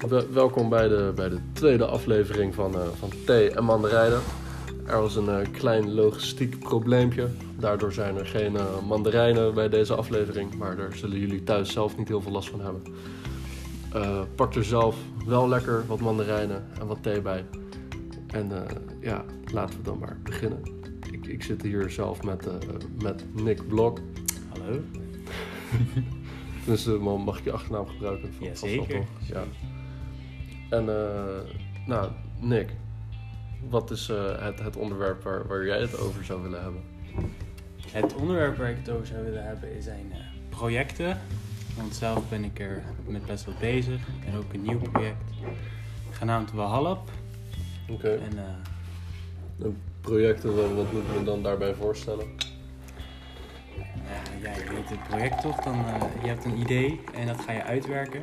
Wel- welkom bij de, bij de tweede aflevering van, eh, van Thee en Mandarijnen. Er was een eh, klein logistiek probleempje. Daardoor zijn er geen eh, mandarijnen bij deze aflevering. Maar daar zullen jullie thuis zelf niet heel veel last van hebben. Pak er zelf wel lekker wat mandarijnen en wat thee bij. En ja, laten we dan maar beginnen. Ik, ik zit hier zelf met, met Nick Blok. Hallo. Dus mag ik je achternaam gebruiken? Jazeker. toch? Ja. En eh, nou, Nick, wat is eh, het, het onderwerp waar, waar jij het over zou willen hebben? Het onderwerp waar ik het over zou willen hebben zijn eh, projecten. Want zelf ben ik er met best wat bezig. En ook een nieuw project genaamd Wahalap. Oké. En Projecten, wat, moeten we dan daarbij voorstellen? ja, ja, je weet het project toch? Dan, je hebt een idee en dat ga je uitwerken.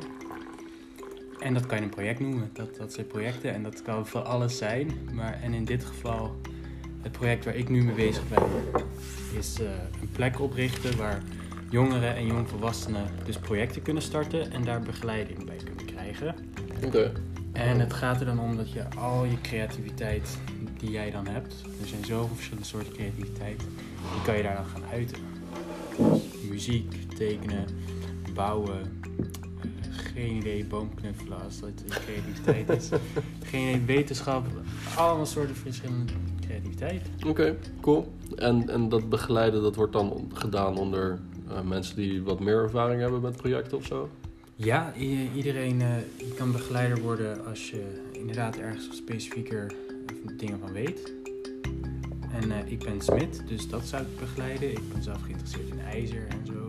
En dat kan je een project noemen. Dat, dat zijn projecten en dat kan voor alles zijn. Maar, en in dit geval, het project waar ik nu mee bezig ben, is eh, een plek oprichten waar jongeren en jongvolwassenen dus projecten kunnen starten en daar begeleiding bij kunnen krijgen. Oké. En het gaat er dan om dat je al je creativiteit die jij dan hebt, er zijn zoveel verschillende soorten creativiteit, die kan je daar dan gaan uiten. Dus muziek, tekenen, bouwen, geen idee, boomknuffelen als dat je creativiteit is. Geen idee, wetenschap, allemaal soorten verschillende creativiteit. Oké, cool. En, en dat begeleiden, dat wordt dan gedaan onder eh, mensen die wat meer ervaring hebben met projecten of zo? Ja, iedereen eh, kan begeleider worden als je inderdaad ergens specifieker dingen van weet. En eh, ik ben smid, dus dat zou ik begeleiden. Ik ben zelf geïnteresseerd in ijzer en zo.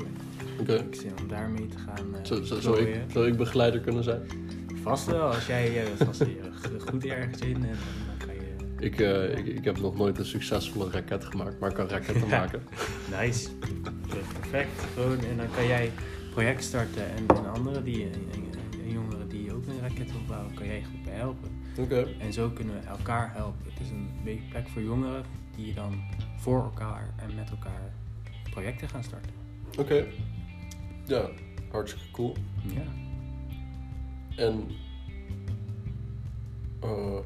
Ik zin om daarmee te gaan. eh, Zo, zo, zou, ik, gooien. zou ik begeleider kunnen zijn? Vast wel, als jij eh, vast goed ergens in en dan kan je. Ik, eh, ik, ik heb nog nooit een succesvolle raket gemaakt, maar ik kan raketten Ja. maken. Nice. Perfect. Gewoon, en dan kan jij project starten en, en anderen die, en, en- en jongeren die ook een raket wil bouwen, kan jij goed bij helpen. Oké. En zo kunnen we elkaar helpen. Het is een beetje plek voor jongeren die dan voor elkaar en met elkaar projecten gaan starten. Oké. Ja, hartstikke cool. Ja. En eh,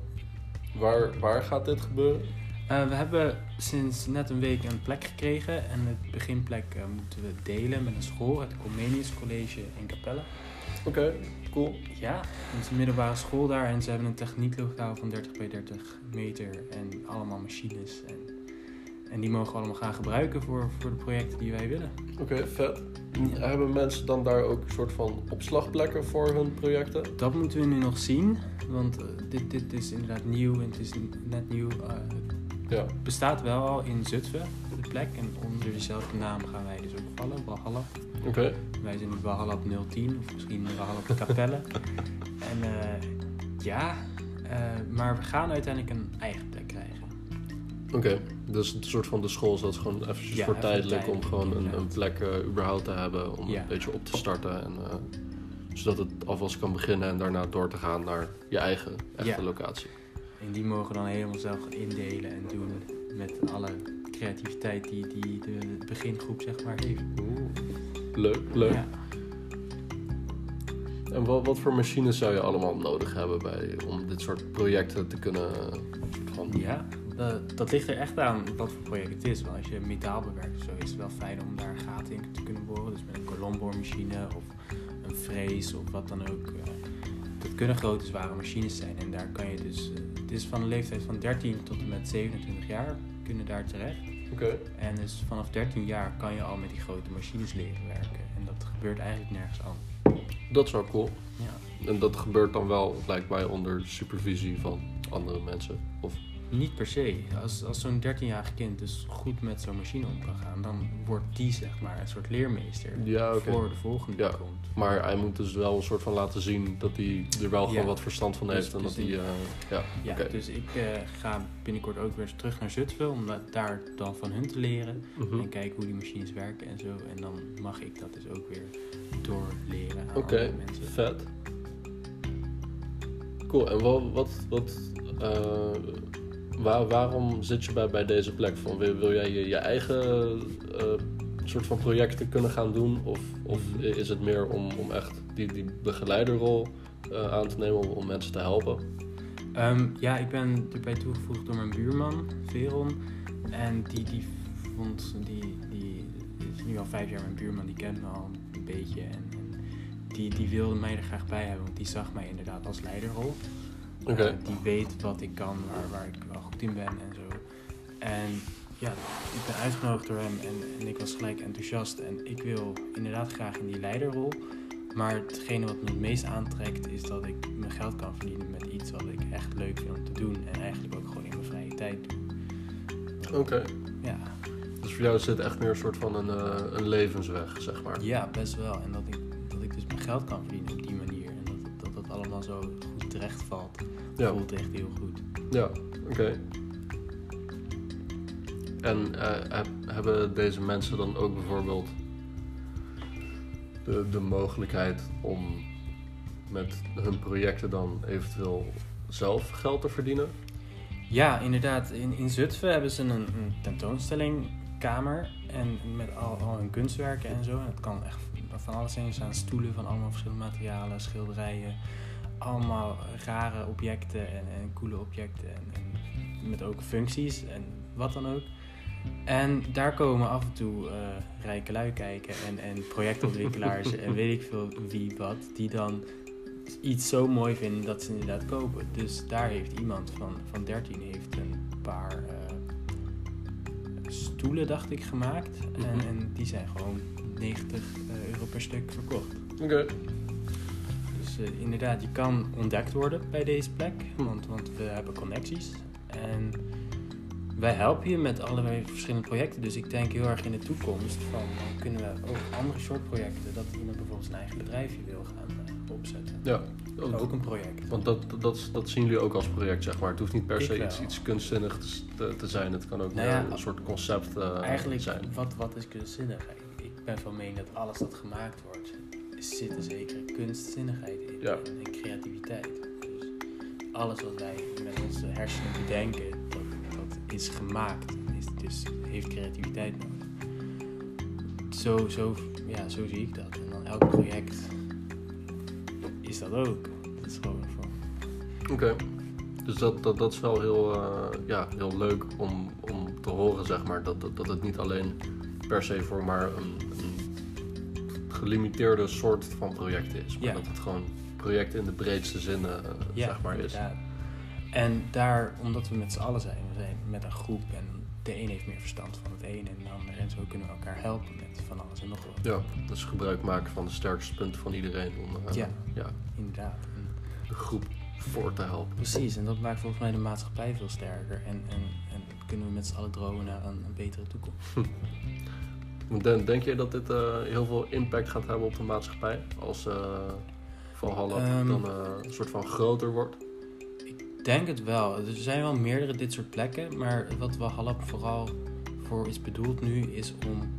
waar, waar gaat dit gebeuren? Eh, we hebben sinds net een week een plek gekregen. En het beginplek eh, moeten we delen met een school, het Comenius College in Capelle. Oké, cool. Ja, het is een middelbare school daar en ze hebben een technieklokaal van 30 bij 30 meter en allemaal machines. En, en die mogen we allemaal gaan gebruiken voor, voor de projecten die wij willen. Oké, vet. Hebben mensen dan daar ook een soort van opslagplekken voor hun projecten? Dat moeten we nu nog zien, want eh, dit, dit is inderdaad nieuw en het is net nieuw. Eh, Ja. het bestaat wel al in Zutphen, de plek. En onder dezelfde naam gaan wij dus ook vallen, Walhalla. Oké. Wij zijn nu Walhalla op 010 of misschien Walhalla op Capelle. en eh, ja, maar we gaan uiteindelijk een eigen Oké, dus een soort van de school is dat gewoon eventjes Ja, voor tijdelijk om gewoon een, een plek eh, überhaupt te hebben om Ja. een beetje op te starten. En, eh, zodat het alvast kan beginnen en daarna door te gaan naar je eigen echte Ja. locatie. En die mogen dan helemaal zelf gaan indelen en doen met alle creativiteit die, die de begingroep zeg maar heeft. Oeh. Leuk, leuk. En wat, wat voor machines zou je allemaal nodig hebben bij, om dit soort projecten te kunnen... eh, van, Ja, dat, dat ligt er echt aan wat voor project het is. Want als je metaal bewerkt of zo, is het wel fijn om daar gaten in te kunnen boren. Dus met een kolomboormachine of een frees of wat dan ook. eh, Dat kunnen grote, zware machines zijn. En daar kan je dus... eh, Het is van een leeftijd van 13 tot en met 27 jaar kunnen daar terecht. Oké, En dus vanaf 13 jaar kan je al met die grote machines leren werken. En dat gebeurt eigenlijk nergens anders. dat is wel cool. Ja. En dat gebeurt dan wel, lijkt mij, onder supervisie van andere mensen. Of, Niet per se. Als, als zo'n 13-jarig kind dus goed met zo'n machine om kan gaan, dan wordt die zeg maar een soort leermeester ja, oké. voor de volgende Ja. komt. Maar hij moet dus wel een soort van laten zien dat hij er wel gewoon wat verstand van Dus- heeft. en dus dat hij, die- eh, ja, Ja, oké. dus ik eh, ga binnenkort ook weer terug naar Zutphen om dat- daar dan van hun te leren Mhm. en kijken hoe die machines werken en zo. En dan mag ik dat dus ook weer doorleren aan Oké, andere mensen. vet. Cool, en wat, wat, wat eh, waar, waarom zit je bij, bij deze plek? Van, wil, jij je, je eigen eh, soort van projecten kunnen gaan doen? Of, of is het meer om, om echt die, die begeleiderrol eh, aan te nemen om, om mensen te helpen? Ehm, ja, ik ben erbij toegevoegd door mijn buurman, Veron. En die, die vond, die, die is nu al vijf jaar mijn buurman, die kent me al een beetje. En, en die, die wilde mij er graag bij hebben, want die zag mij inderdaad als leiderrol. Die weet wat ik kan, waar, waar ik wel goed in ben en zo. En ja, ik ben uitgenodigd door hem en, en ik was gelijk enthousiast. En ik wil inderdaad graag in die leiderrol. Maar hetgene wat me het meest aantrekt is dat ik mijn geld kan verdienen met iets wat ik echt leuk vind om te doen. En eigenlijk ook gewoon in mijn vrije tijd doe. Oké. Ja, Dus voor jou is dit echt meer een soort van een, eh, een levensweg, zeg maar. ja, best wel. En dat ik, dat ik dus mijn geld kan verdienen op die manier. En dat dat, dat allemaal zo goed terecht valt. Ja. Voelt echt heel goed. Ja, oké. En eh, heb- hebben deze mensen dan ook bijvoorbeeld de, de mogelijkheid om met hun projecten dan eventueel zelf geld te verdienen? Ja, inderdaad. In, in Zutphen hebben ze een, een tentoonstellingkamer. En met al, al hun kunstwerken en zo. En het kan echt van alles zijn. Er staan stoelen van allemaal verschillende materialen, schilderijen. Allemaal rare objecten en, en coole objecten. En, en met ook functies en wat dan ook. En daar komen af en toe eh, rijke lui kijken en, en projectontwikkelaars en weet ik veel wie wat, die dan iets zo mooi vinden dat ze inderdaad kopen. Dus daar heeft iemand van, van 13 heeft een paar eh, stoelen, dacht ik, gemaakt. En, Mhm. en die zijn gewoon 90 euro per stuk verkocht. Oké. Dus eh, inderdaad, je kan ontdekt worden bij deze plek, want, want we hebben connecties. En wij helpen je met allerlei verschillende projecten. Dus ik denk heel erg in de toekomst van kunnen we ook andere soort projecten, dat iemand bijvoorbeeld zijn eigen bedrijfje wil gaan eh, opzetten. Ja. Ook een project. Want dat, dat, zien jullie ook als project, zeg maar. Het hoeft niet per se iets, iets kunstzinnigs te, te zijn. Het kan ook Nou ja, een soort concept eh, Eigenlijk, zijn. wat, wat is kunstzinnig? Ik, ik ben van mening dat alles dat gemaakt wordt, zit er zeker kunstzinnigheid in. Ja. En, en creativiteit. Dus alles wat wij met onze hersenen bedenken, dat, dat is gemaakt. Is, dus heeft creativiteit nodig. Zo, zo, ja, zo zie ik dat. En dan elk project is dat ook. Dat is gewoon van... Oké. Dus dat, dat, dat is wel heel, eh, ja, heel leuk om, om te horen, zeg maar. Dat, dat, dat het niet alleen per se voor maar een gelimiteerde soort van projecten is. Maar Ja. dat het gewoon projecten in de breedste zin, eh, zeg maar, is. inderdaad. En daar, omdat we met z'n allen zijn, we zijn met een groep en de een heeft meer verstand van het een en de ander. En zo kunnen we elkaar helpen met van alles en nog wat. Ja, dus gebruik maken van de sterkste punten van iedereen om eh, Ja. ja, Inderdaad. En de groep voor te helpen. precies, en dat maakt volgens mij de maatschappij veel sterker. En, en, en kunnen we met z'n allen dromen naar een, een betere toekomst. Den, denk je dat dit eh, heel veel impact gaat hebben op de maatschappij? Als eh Valhalla Ehm. dan eh, een soort van groter wordt? Ik denk het wel. Er zijn wel meerdere dit soort plekken, maar wat Walhalla vooral voor is bedoeld nu is om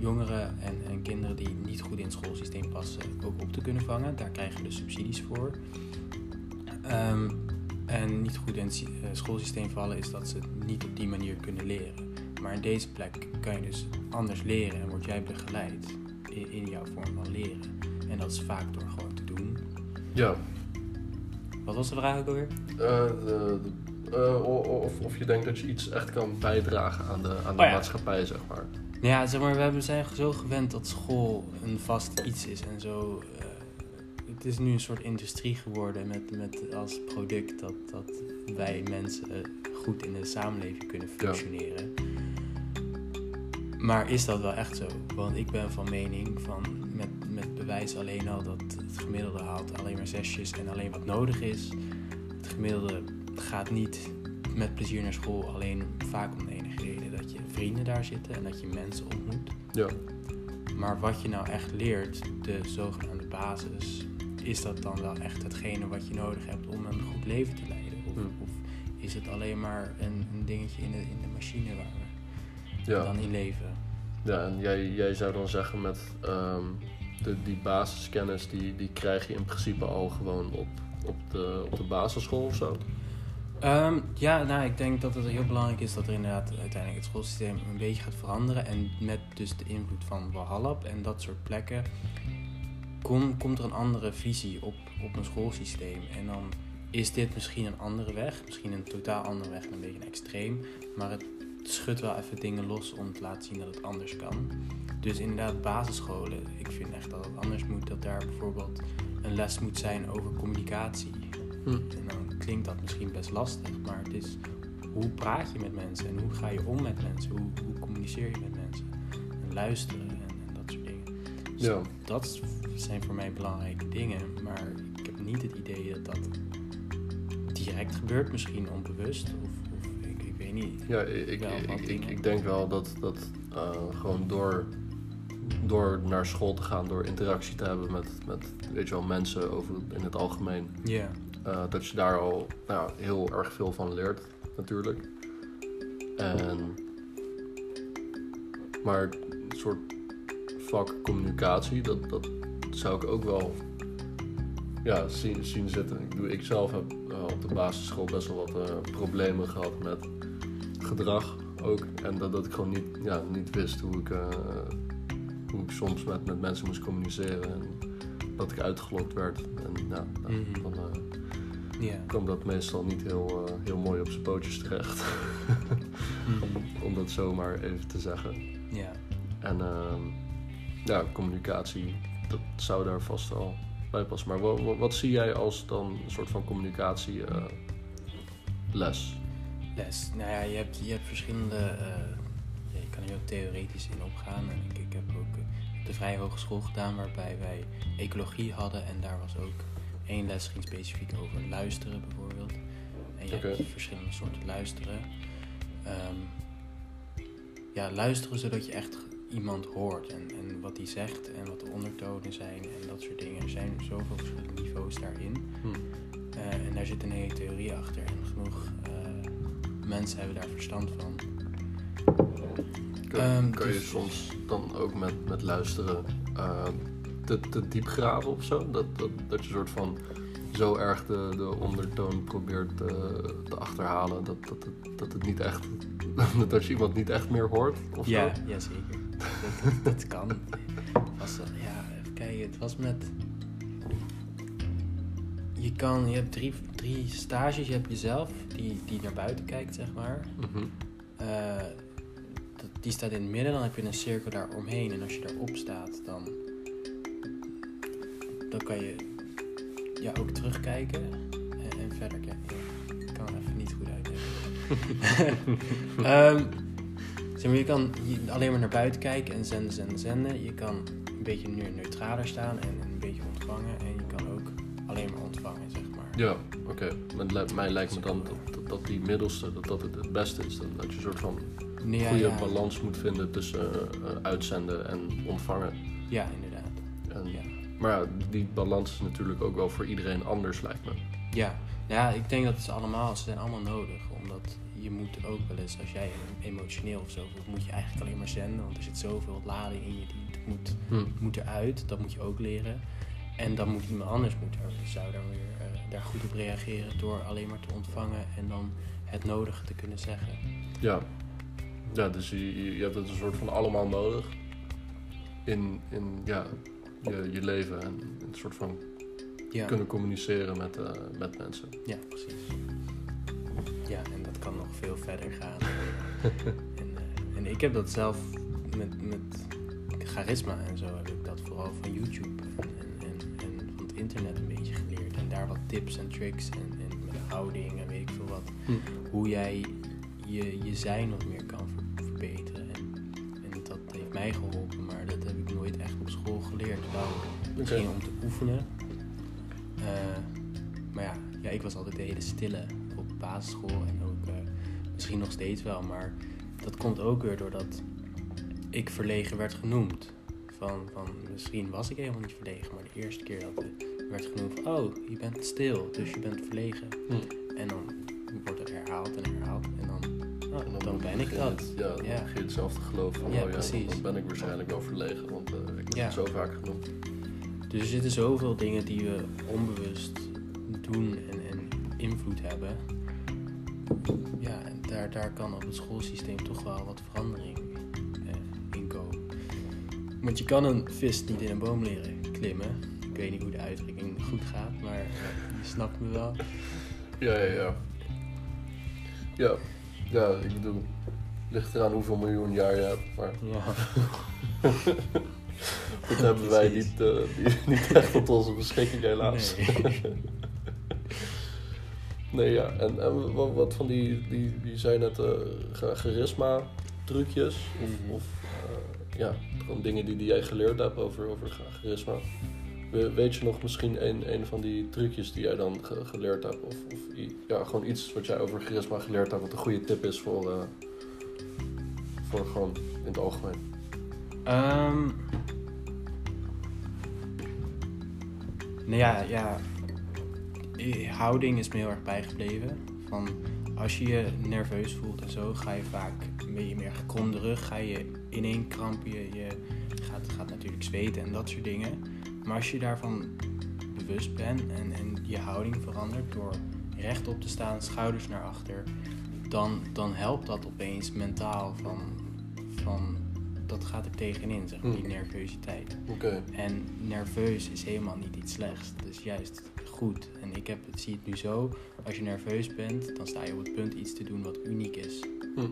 jongeren en, en kinderen die niet goed in het schoolsysteem passen ook op te kunnen vangen. Daar krijgen we dus subsidies voor. Ehm, en niet goed in het schoolsysteem vallen is dat ze het niet op die manier kunnen leren. Maar in deze plek kan je dus anders leren en word jij begeleid in, in jouw vorm van leren. En dat is vaak door gewoon te doen. Ja, Wat was de vraag ook alweer? Eh, de- de- eh, of, of je denkt dat je iets echt kan bijdragen aan de, aan de Oh ja. maatschappij, zeg maar. Ja, zeg maar, we hebben- zijn zo gewend dat school een vast iets is en zo. eh, het is nu een soort industrie geworden met, met als product dat, dat wij mensen goed in de samenleving kunnen functioneren. Maar is dat wel echt zo? Want ik ben van mening van met, met bewijs alleen al dat het gemiddelde haalt alleen maar zesjes en alleen wat nodig is. Het gemiddelde gaat niet met plezier naar school alleen vaak om de enige reden dat je vrienden daar zitten en dat je mensen ontmoet. Ja, Maar wat je nou echt leert, de zogenaamde basis, is dat dan wel echt hetgene wat je nodig hebt om een goed leven te leiden? Of, Hmm. of is het alleen maar een, een dingetje in de, in de machine waar we ja. dan in leven? ja en jij, jij zou dan zeggen met ehm, de, die basiskennis, die, die krijg je in principe al gewoon op, op, de, op de basisschool of zo? Ehm, ja, nou, ik denk dat het heel belangrijk is dat er inderdaad uiteindelijk het schoolsysteem een beetje gaat veranderen. En met dus de invloed van Walhalla en dat soort plekken kom, komt er een andere visie op, op een schoolsysteem. En dan is dit misschien een andere weg, misschien een totaal andere weg en een beetje een extreem. Maar het schudt wel even dingen los om te laten zien dat het anders kan. Dus inderdaad, basisscholen, ik vind echt dat het anders moet. Dat daar bijvoorbeeld een les moet zijn over communicatie. Hm. En dan klinkt dat misschien best lastig, maar het is hoe praat je met mensen en hoe ga je om met mensen? Hoe, hoe communiceer je met mensen? En luisteren en, en dat soort dingen. Dus Ja. dat zijn voor mij belangrijke dingen, maar ik heb niet het idee dat dat direct gebeurt, misschien onbewust. Weet niet. Ja, ik, ik, Wel ik, ik, dingen. ik denk wel dat, dat eh, gewoon door, door naar school te gaan, door interactie te hebben met, met weet je wel, mensen over, in het algemeen, eh, dat je daar al nou, heel erg veel van leert, natuurlijk. En, maar een soort vak communicatie, dat, dat zou ik ook wel ja, zien, zien zitten. Ik, bedoel, ik zelf heb eh, op de basisschool best wel wat problemen gehad met gedrag ook. En dat, dat ik gewoon niet, ja, niet wist hoe ik, eh, hoe ik soms met, met mensen moest communiceren. En dat ik uitgelokt werd. En ja, nou, Mhm. dan eh, kwam dat meestal niet heel, eh, heel mooi op zijn pootjes terecht. Mhm. Om dat zomaar even te zeggen. En ehm, ja, communicatie, dat zou daar vast wel bij passen. Maar wat, wat, wat zie jij als dan een soort van communicatie les? Les. Nou ja, je hebt, je hebt verschillende. ja, je kan hier ook theoretisch in opgaan. En ik, ik heb ook eh, de Vrije Hogeschool gedaan, waarbij wij ecologie hadden. En daar was ook één les ging specifiek over luisteren, bijvoorbeeld. En je hebt verschillende soorten luisteren. Ehm, ja, luisteren zodat je echt iemand hoort en, en wat die zegt en wat de ondertonen zijn en dat soort dingen. Er zijn zoveel verschillende niveaus daarin. Hm. Eh, en daar zit een hele theorie achter. En genoeg mensen hebben daar verstand van. Kan, Ehm, je dus- soms dan ook met, met luisteren ehm, te, te diep graven of zo? Dat, dat, dat je soort van zo erg de, de ondertoon probeert te, te achterhalen dat, dat, het, dat het niet echt dat je iemand niet echt meer hoort of Ja, zo? ja zeker. Dat, dat, dat kan. Was, eh, ja, even kijken. Het was met... Je kan... Je hebt drie, drie stages. Je hebt jezelf, die, die naar buiten kijkt, zeg maar. Mhm. Eh, dat, die staat in het midden. Dan heb je een cirkel daar omheen. En als je daarop staat, dan... Dan kan je ja, ook terugkijken. En, en verder kijken. Ik kan het even niet goed uitleggen. Zeg maar, je kan alleen maar naar buiten kijken en zenden, zenden, zenden. Je kan een beetje neutraler staan en een beetje ontvangen. En Ja, oké. Lijkt- Mij lijkt me dan dat, dat, dat die middelste, dat dat het het beste is. Dan dat je een soort van ja, goede ja, balans moet vinden tussen eh, eh, uitzenden en ontvangen. ja, inderdaad. En, Ja. Maar ja, die balans is natuurlijk ook wel voor iedereen anders, lijkt me. Ja. ja, ik denk dat ze allemaal, ze zijn allemaal nodig. Omdat je moet ook wel eens, als jij emotioneel of zo voelt, moet je eigenlijk alleen maar zenden. Want er zit zoveel lading in je, die het moet, Hm. moet eruit. Dat moet je ook leren. En dan moet iemand anders moet er, zou daar weer eh, daar goed op reageren door alleen maar te ontvangen en dan het nodige te kunnen zeggen. Ja. Ja, dus je, je je hebt het een soort van allemaal nodig. In, in ja, je, je leven en een soort van Ja, kunnen communiceren met, eh, met mensen. ja precies. Ja, en dat kan nog veel verder gaan. en, eh, en ik heb dat zelf met, met charisma en zo heb ik dat vooral van YouTube internet een beetje geleerd. En daar wat tips en tricks en, en met houding en weet ik veel wat. Hm. Hoe jij je, je zijn wat meer kan ver- verbeteren. En, en dat heeft mij geholpen, maar dat heb ik nooit echt op school geleerd. Wel misschien om te oefenen. Eh, maar ja, ja, ik was altijd de hele stille op basisschool en ook eh, misschien nog steeds wel. Maar dat komt ook weer doordat ik verlegen werd genoemd. Van, van misschien was ik helemaal niet verlegen, maar de eerste keer dat er werd genoemd van oh, je bent stil, dus je bent verlegen. Hm. En dan wordt het herhaald en herhaald en dan, oh, En dan, ben ik dat. het- ja, dan Ja. begin je het zelf te geloven van, Ja, oh ja, precies. dan ben ik waarschijnlijk wel verlegen, want eh, ik ben Ja. zo vaak genoemd. Dus er zitten zoveel dingen die we onbewust doen en, en invloed hebben. Ja, en daar, daar kan op het schoolsysteem toch wel wat verandering eh, in komen. Want je kan een vis niet in een boom leren klimmen. Ik weet niet hoe de uitdrukking goed gaat, maar je snapt me wel. Ja, ja, ja. Ja, ja ik bedoel, ligt eraan hoeveel miljoen jaar je hebt, maar Ja. dat hebben wij niet, eh, niet, echt tot onze beschikking helaas. Nee. Nee, ja. En, en wat, wat van die, die, die zijn het eh, ge- charisma trucjes of, Mhm. of eh, ja, gewoon dingen die, die jij geleerd hebt over, over cha- charisma. We- Weet je nog misschien een, een van die trucjes die jij dan ge- geleerd hebt? Of, of ja, gewoon iets wat jij over charisma geleerd hebt, wat een goede tip is voor, eh, voor gewoon in het algemeen. Ehm nou ja, ja. Houding is me heel erg bijgebleven. Van als je je nerveus voelt en zo, ga je vaak een beetje meer gekromde rug, ga je ineen krampen, je, je gaat, gaat natuurlijk zweten en dat soort dingen. Maar als je daarvan bewust bent en, en je houding verandert door rechtop te staan, schouders naar achter, dan, dan helpt dat opeens mentaal van, van dat gaat er tegenin, zeg maar, die Hmm. nervositeit. Oké, En nerveus is helemaal niet iets slechts. Het is juist goed. En ik heb, het, zie het nu zo. Als je nerveus bent, dan sta je op het punt iets te doen wat uniek is. Hm.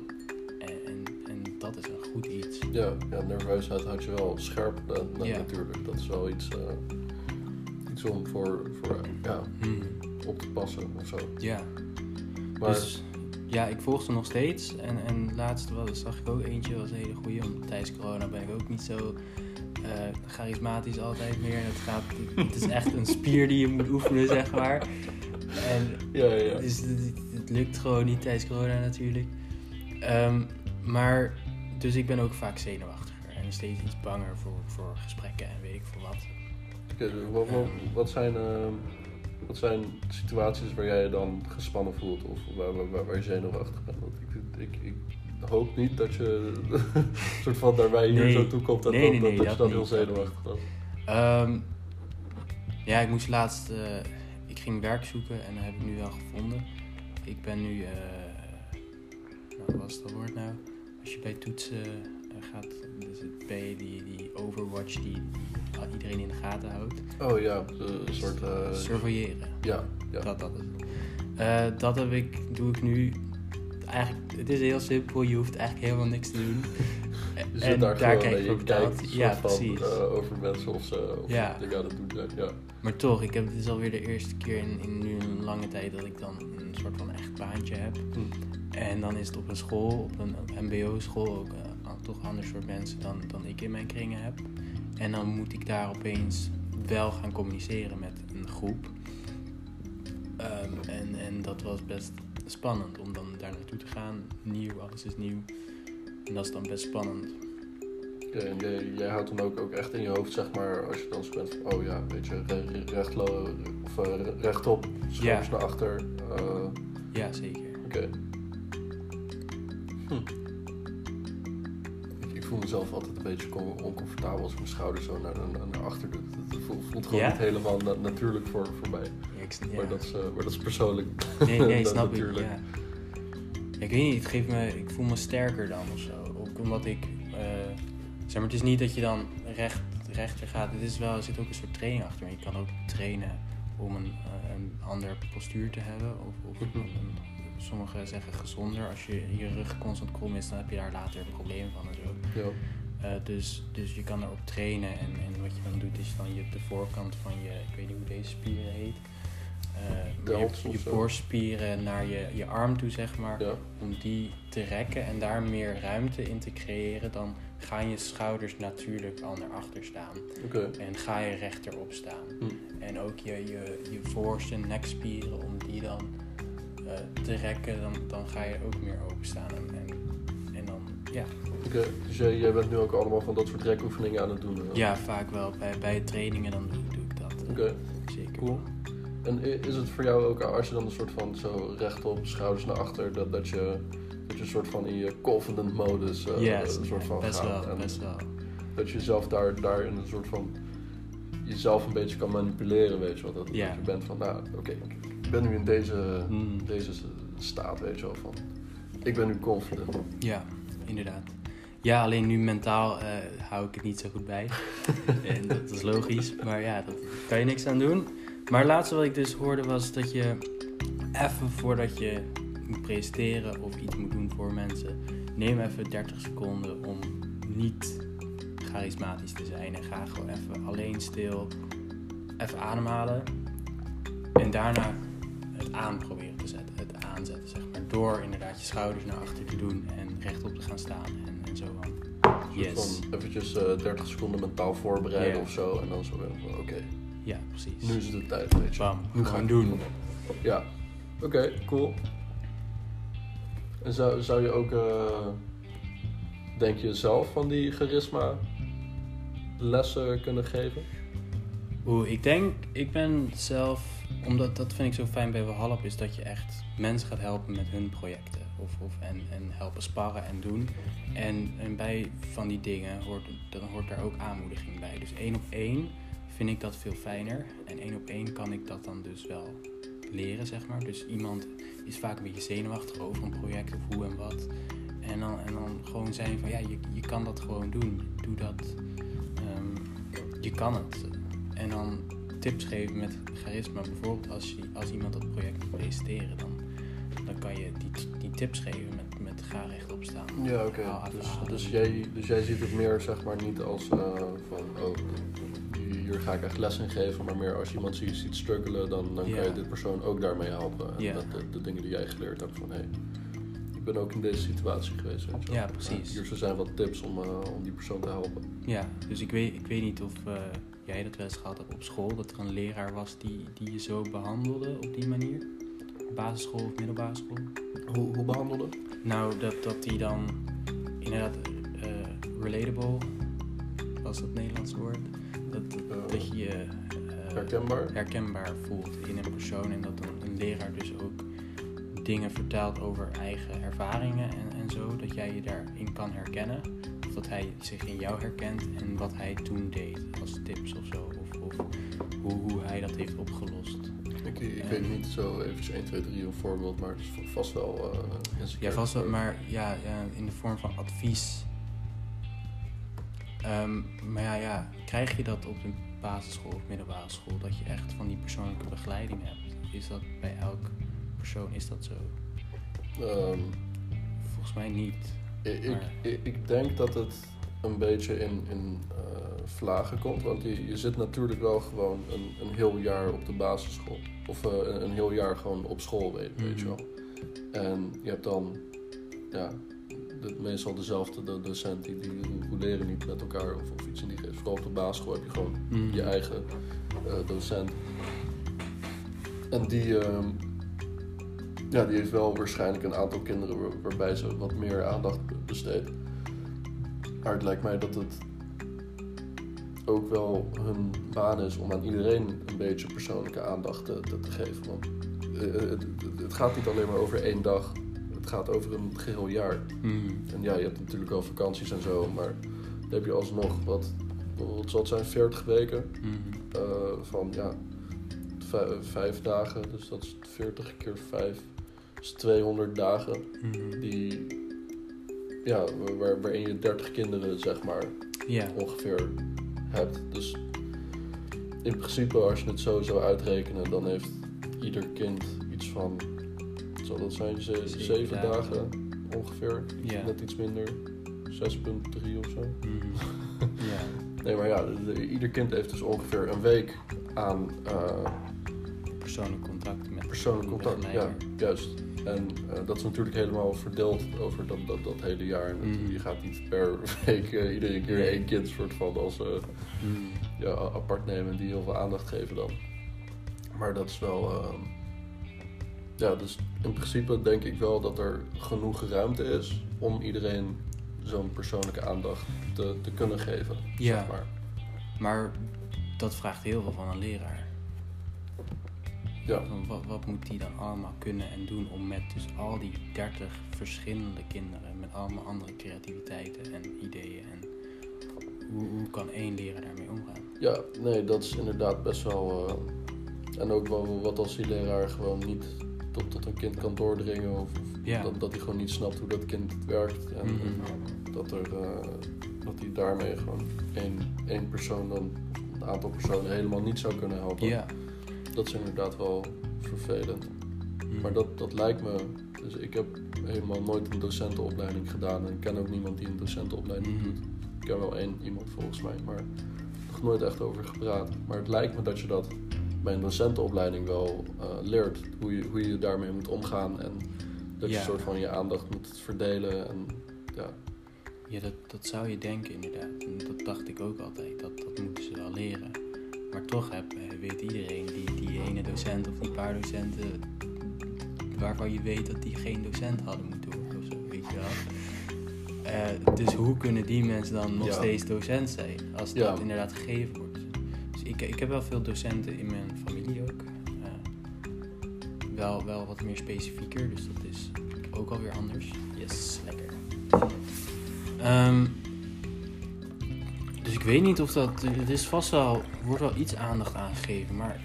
Dat is een goed iets. ja, ja, nerveusheid houdt je wel scherp eh, na- Ja. natuurlijk. Dat is wel iets, eh, iets om voor, voor ja, op te passen of zo. Ja. Maar Dus ja, ik volg ze nog steeds. En, en laatst was, zag ik ook eentje, was een hele goeie. Want tijdens corona ben ik ook niet zo eh, charismatisch altijd meer. Het, gaat, het is echt een spier die je moet oefenen, zeg maar. En ja, ja. Dus het, het lukt gewoon niet tijdens corona natuurlijk. Ehm, maar, dus ik ben ook vaak zenuwachtiger en steeds iets banger voor, voor gesprekken en weet ik veel wat. Dus wat, wat, wat zijn, ehm, wat zijn situaties waar jij je dan gespannen voelt of waar, waar, je zenuwachtig bent? Want ik, ik, ik hoop niet dat je soort van daarbij hier Nee. zo toe komt dat, Nee, dat, nee, dat, je dan heel zenuwachtig bent. Ehm, ja, ik moest laatst, eh, ik ging werk zoeken en dat heb ik nu wel gevonden. Ik ben nu, eh nou, wat was dat woord nou? Als je bij toetsen eh, gaat, dus het bij die, die Overwatch die, die iedereen in de gaten houdt. Oh ja, een soort... eh, Surveilleren. ja, ja. Dat, dat is het. Eh, dat heb ik, doe ik nu. Eigenlijk, het is heel simpel, je hoeft eigenlijk helemaal niks te doen. Je en daar, daar krijg je betaald. Ja, van, precies. eh, over mensen of ze of Ja. dingen aan het doen zijn. Ja. Maar toch, ik heb, het is alweer de eerste keer in, in nu een lange tijd dat ik dan een soort van echt baantje heb. Hm. En dan is het op een school, op een mbo-school, ook an- toch ander soort mensen dan, dan ik in mijn kringen heb. En dan moet ik daar opeens wel gaan communiceren met een groep. Ehm, en, en dat was best spannend om dan daar naartoe te gaan. Nieuw, alles is nieuw. En dat is dan best spannend. Oké, en jij, jij houdt dan ook, ook echt in je hoofd, zeg maar, als je dan zo bent van, oh ja, weet je, re- re- rechtlo, of eh, re- rechtop, Ja. naar achter. eh, Ja, zeker. Oké. Hm. Ik, ik voel mezelf altijd een beetje on- oncomfortabel als ik mijn schouders zo naar, naar, naar achter doe. Het, het voelt, voelt gewoon Ja? niet helemaal na- natuurlijk voor, voor mij. Ja, ik, ja. Maar, dat is, eh, maar dat is persoonlijk. Nee, nee, Dat snap ik. natuurlijk. Ja. Ik weet niet, het geeft me, ik voel me sterker dan of zo. Ook omdat ik, eh, zeg maar, het is niet dat je dan recht, rechter gaat. Het is wel, er zit ook een soort training achter. Maar je kan ook trainen om een, eh, een ander postuur te hebben. Of, of Mhm. een, sommigen zeggen gezonder. Als je je rug constant krom is, dan heb je daar later problemen van en zo. Ja. Eh, dus, dus je kan erop trainen en, en wat je dan doet is dan je de voorkant van je, ik weet niet hoe deze spieren heet, Delts je, je borstspieren naar je, je arm toe zeg maar, ja. om die te rekken en daar meer ruimte in te creëren, dan gaan je schouders natuurlijk al naar achter staan en ga je rechterop staan. Hm. En ook je, je, je voorste nekspieren, om die dan te rekken, dan, dan ga je ook meer openstaan en, en, en dan, ja, Oké, dus jij, jij bent nu ook allemaal van dat soort rekoefeningen aan het doen? eh? Ja, vaak wel. Bij, bij trainingen dan doe, doe ik dat. eh, Oké, Zeker. cool. En is het voor jou ook, als je dan een soort van zo rechtop, schouders naar achter, dat, dat, je, dat je een soort van in je confident modus eh, Yes, een soort van best gaat? wel, En best wel. Dat je jezelf daar, daar in een soort van jezelf een beetje kan manipuleren, weet je wel. Dat je bent van, nou, oké, ik ben nu in deze, Hmm. deze staat, weet je wel. Van, ik ben nu confident. Ja, inderdaad. Ja, alleen nu mentaal eh, hou ik het niet zo goed bij. en dat is logisch, maar ja, dat kan je niks aan doen. Maar het laatste wat ik dus hoorde was dat je even voordat je moet presenteren of iets moet doen voor mensen, neem even 30 seconden om niet charismatisch te zijn. En ga gewoon even alleen stil, even ademhalen. En daarna het aan proberen te zetten, het aanzetten zeg maar. Door inderdaad je schouders naar achter te doen en rechtop te gaan staan en, en zo van. Yes. Eventjes eh 30 seconden mentaal voorbereiden Ja. of zo. En dan zo weer van, oké, Ja, precies. nu is het de tijd, weet je. Bam, Nu ga gewoon ik doen. Ja, oké, cool. En zou, zou je ook, eh, denk je zelf van die charisma lessen kunnen geven? Oeh, ik denk, ik ben zelf, omdat dat vind ik zo fijn bij Walhallap, is dat je echt mensen gaat helpen met hun projecten. Of, of, en, en helpen sparren en doen. En, en bij van die dingen hoort, dan hoort daar ook aanmoediging bij. Dus één op één vind ik dat veel fijner. En één op één kan ik dat dan dus wel leren, zeg maar. Dus iemand is vaak een beetje zenuwachtig over een project of hoe en wat. En dan, en dan gewoon zijn van ja, je, je kan dat gewoon doen. Doe dat. Ehm, je kan het. En dan tips geven met charisma. Bijvoorbeeld als, je, als iemand dat project moet presenteren, dan, dan kan je die, die tips geven met, met ga rechtop staan. Ja, oké. Dus, dus, jij, dus jij ziet het meer, zeg maar, niet als eh, van, oh, hier ga ik echt les in geven, maar meer als je iemand ziet, ziet struggelen, dan, dan kan Ja. je dit persoon ook daarmee helpen. En Ja. dat, de, de dingen die jij geleerd hebt van, hé, hey, ik ben ook in deze situatie geweest. Ja, precies. hier zijn wat tips om, eh, om die persoon te helpen. Ja, dus ik weet, ik weet niet of eh, jij dat wel eens gehad hebt op school, dat er een leraar was die, die je zo behandelde op die manier. Basisschool of middelbare school. Hoe, hoe behandelen? Nou, dat, dat die dan inderdaad eh, relatable, was dat Nederlands woord? Dat, dat, dat je je eh, Herkenbaar? herkenbaar voelt in een persoon en dat een, een leraar dus ook dingen vertelt over eigen ervaringen en, en zo, dat jij je daarin kan herkennen. Of dat hij zich in jou herkent en wat hij toen deed als tips of zo. Of, of hoe, hoe hij dat heeft opgelost. Ik, ik weet niet zo even 1, 2, 3 een voorbeeld, maar het is vast wel eh, Ja, vast wel, maar ja, ja, in de vorm van advies. Ehm, maar ja, ja, krijg je dat op de basisschool of middelbare school, dat je echt van die persoonlijke begeleiding hebt? Is dat bij elk persoon, is dat zo? Ehm, Volgens mij niet. Ik, ik, Maar- ik, ik denk dat het een beetje in, in eh, vlagen komt. Want je, je zit natuurlijk wel gewoon een, een heel jaar op de basisschool. Of eh, een, een heel jaar gewoon op school, weet, weet je Mhm. wel. En je hebt dan ja, de, meestal dezelfde de docent. Die, die roleren niet met elkaar of, of iets in die geest. Vooral op de basisschool heb je gewoon Mhm. je eigen eh, docent. En die, ehm, ja, die heeft wel waarschijnlijk een aantal kinderen waar- waarbij ze wat meer aandacht besteedt. Maar het lijkt mij dat het ook wel hun baan is om aan iedereen een beetje persoonlijke aandacht te, te, te geven. Want eh, het, het, het gaat niet alleen maar over één dag. Het gaat over een geheel jaar. Mhm. En ja, je hebt natuurlijk wel vakanties en zo, maar dan heb je alsnog wat, wat zal het zijn, 40 weken eh, van ja, vij- vijf dagen. Dus dat is 40 keer 5, is 200 dagen. Mhm. Die, ja, waar, waarin je 30 kinderen, zeg maar, ongeveer hebt. Dus in principe, als je het zo zou uitrekenen, dan heeft ieder kind iets van, zal dat zijn, ze- Zeven zeven dagen. dagen ongeveer. Net iets minder, 6,3 of zo. Mhm. Nee, maar ja, de- ieder kind heeft dus ongeveer een week aan eh, Persoonlijk contact met persoonlijk contact. Ja, juist. En eh, dat is natuurlijk helemaal verdeeld over dat, dat, dat hele jaar. En het- Mhm. Je gaat niet per week eh, iedere keer één kind soort van als, eh, Mhm. ja, apart nemen en die heel veel aandacht geven dan. Maar dat is wel. ehm, ja, dus in principe denk ik wel dat er genoeg ruimte is om iedereen zo'n persoonlijke aandacht te, te kunnen geven. Ja. Zeg maar. Maar dat vraagt heel veel van een leraar. Ja. Van Wat, wat moet die dan allemaal kunnen en doen om met dus al die 30 verschillende kinderen met allemaal andere creativiteiten en ideeën en hoe, hoe kan één leraar daarmee omgaan? Ja, nee, dat is inderdaad best wel. eh, en ook wel wat als die leraar gewoon niet tot, tot een kind kan doordringen. Of, of Ja. dat, dat hij gewoon niet snapt hoe dat kind werkt. En Mhm. dat dat, er, uh, dat hij daarmee gewoon één, één persoon dan een aantal personen helemaal niet zou kunnen helpen. Ja. Dat is inderdaad wel vervelend. Mm. Maar dat, dat lijkt me. Dus ik heb helemaal nooit een docentenopleiding gedaan en ik ken ook niemand die een docentenopleiding Mhm. doet. Ik ken wel één iemand volgens mij, maar nog nooit echt over gepraat. Maar het lijkt me dat je dat bij een docentenopleiding wel eh, leert. Hoe je, hoe je daarmee moet omgaan en dat je Ja. een soort van je aandacht moet verdelen. En, ja. Ja, dat, dat zou je denken inderdaad. En dat dacht ik ook altijd. Dat, dat moeten ze wel leren. Maar toch heb, eh, weet iedereen die, die ene docent of die paar docenten waarvan je weet dat die geen docent hadden moeten worden of zo, weet je wel. Eh, dus hoe kunnen die mensen dan nog Ja. steeds docent zijn als Ja. dat inderdaad gegeven wordt? Dus ik, ik heb wel veel docenten in mijn familie ook. Eh, wel, wel wat meer specifieker, dus dat is ook alweer anders. Yes, lekker. Ehm, weet niet of dat. Het is vast wel. Er wordt wel iets aandacht aan gegeven. Maar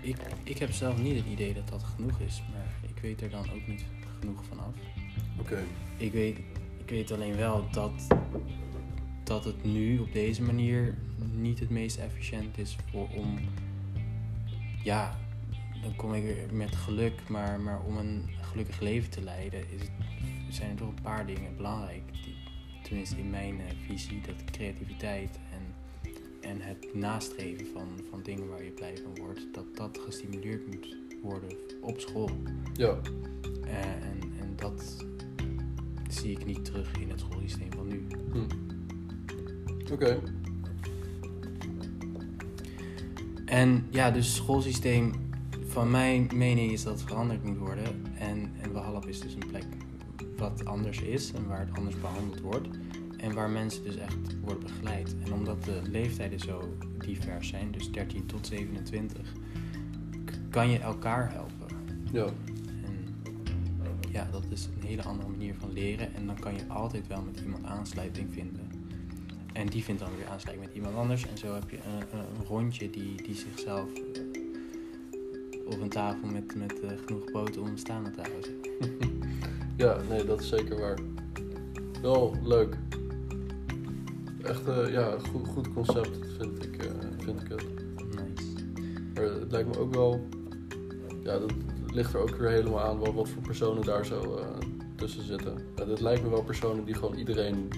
ik, ik heb zelf niet het idee dat dat genoeg is. Maar ik weet er dan ook niet genoeg van af. Oké. Ik weet, ik weet alleen wel dat, dat het nu op deze manier niet het meest efficiënt is voor om. Ja, dan kom ik weer met geluk, maar, maar om een gelukkig leven te leiden is het, zijn er toch een paar dingen belangrijk. Die, tenminste in mijn eh, visie, dat creativiteit en, het nastreven van, van dingen waar je blij van wordt, dat dat gestimuleerd moet worden op school. Ja. Eh, en, en dat zie ik niet terug in het schoolsysteem van nu. Hm. Oké. En ja, dus het schoolsysteem, van mijn mening is dat het veranderd moet worden. En, en Wahallap is dus een plek wat anders is en waar het anders behandeld wordt. En waar mensen dus echt worden begeleid. En omdat de leeftijden zo divers zijn, dus 13 tot 27, k- kan je elkaar helpen. Ja. En ja, dat is een hele andere manier van leren. En dan kan je altijd wel met iemand aansluiting vinden. En die vindt dan weer aansluiting met iemand anders. En zo heb je een, een rondje die, die zichzelf eh, op een tafel met, met eh, genoeg poten om staande tafel zet. ja, nee, dat is zeker waar. Wel leuk. Echt, eh, ja, goed, goed concept vind ik, eh, vind ik het. Nice. Maar het lijkt me ook wel, ja, dat ligt er ook weer helemaal aan wat, wat voor personen daar zo eh, tussen zitten. Ja, dit lijkt me wel personen die gewoon iedereen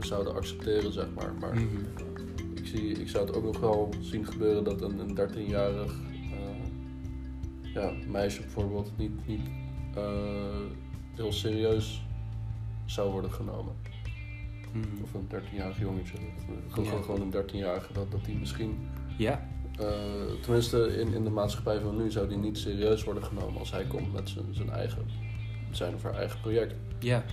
zouden accepteren, zeg maar. Maar Mhm. ik, zie, ik zou het ook nog wel zien gebeuren dat een, een 13-jarig eh, ja, meisje bijvoorbeeld niet, niet heel serieus zou worden genomen. Mhm. Of een 13-jarig jongetje. Dat, eh, gewoon, Ja. gewoon een 13-jarige, dat, dat die misschien Ja, eh, tenminste, in, in de maatschappij van nu zou die niet serieus worden genomen als hij komt met zijn, zijn eigen, zijn of haar eigen project. ja.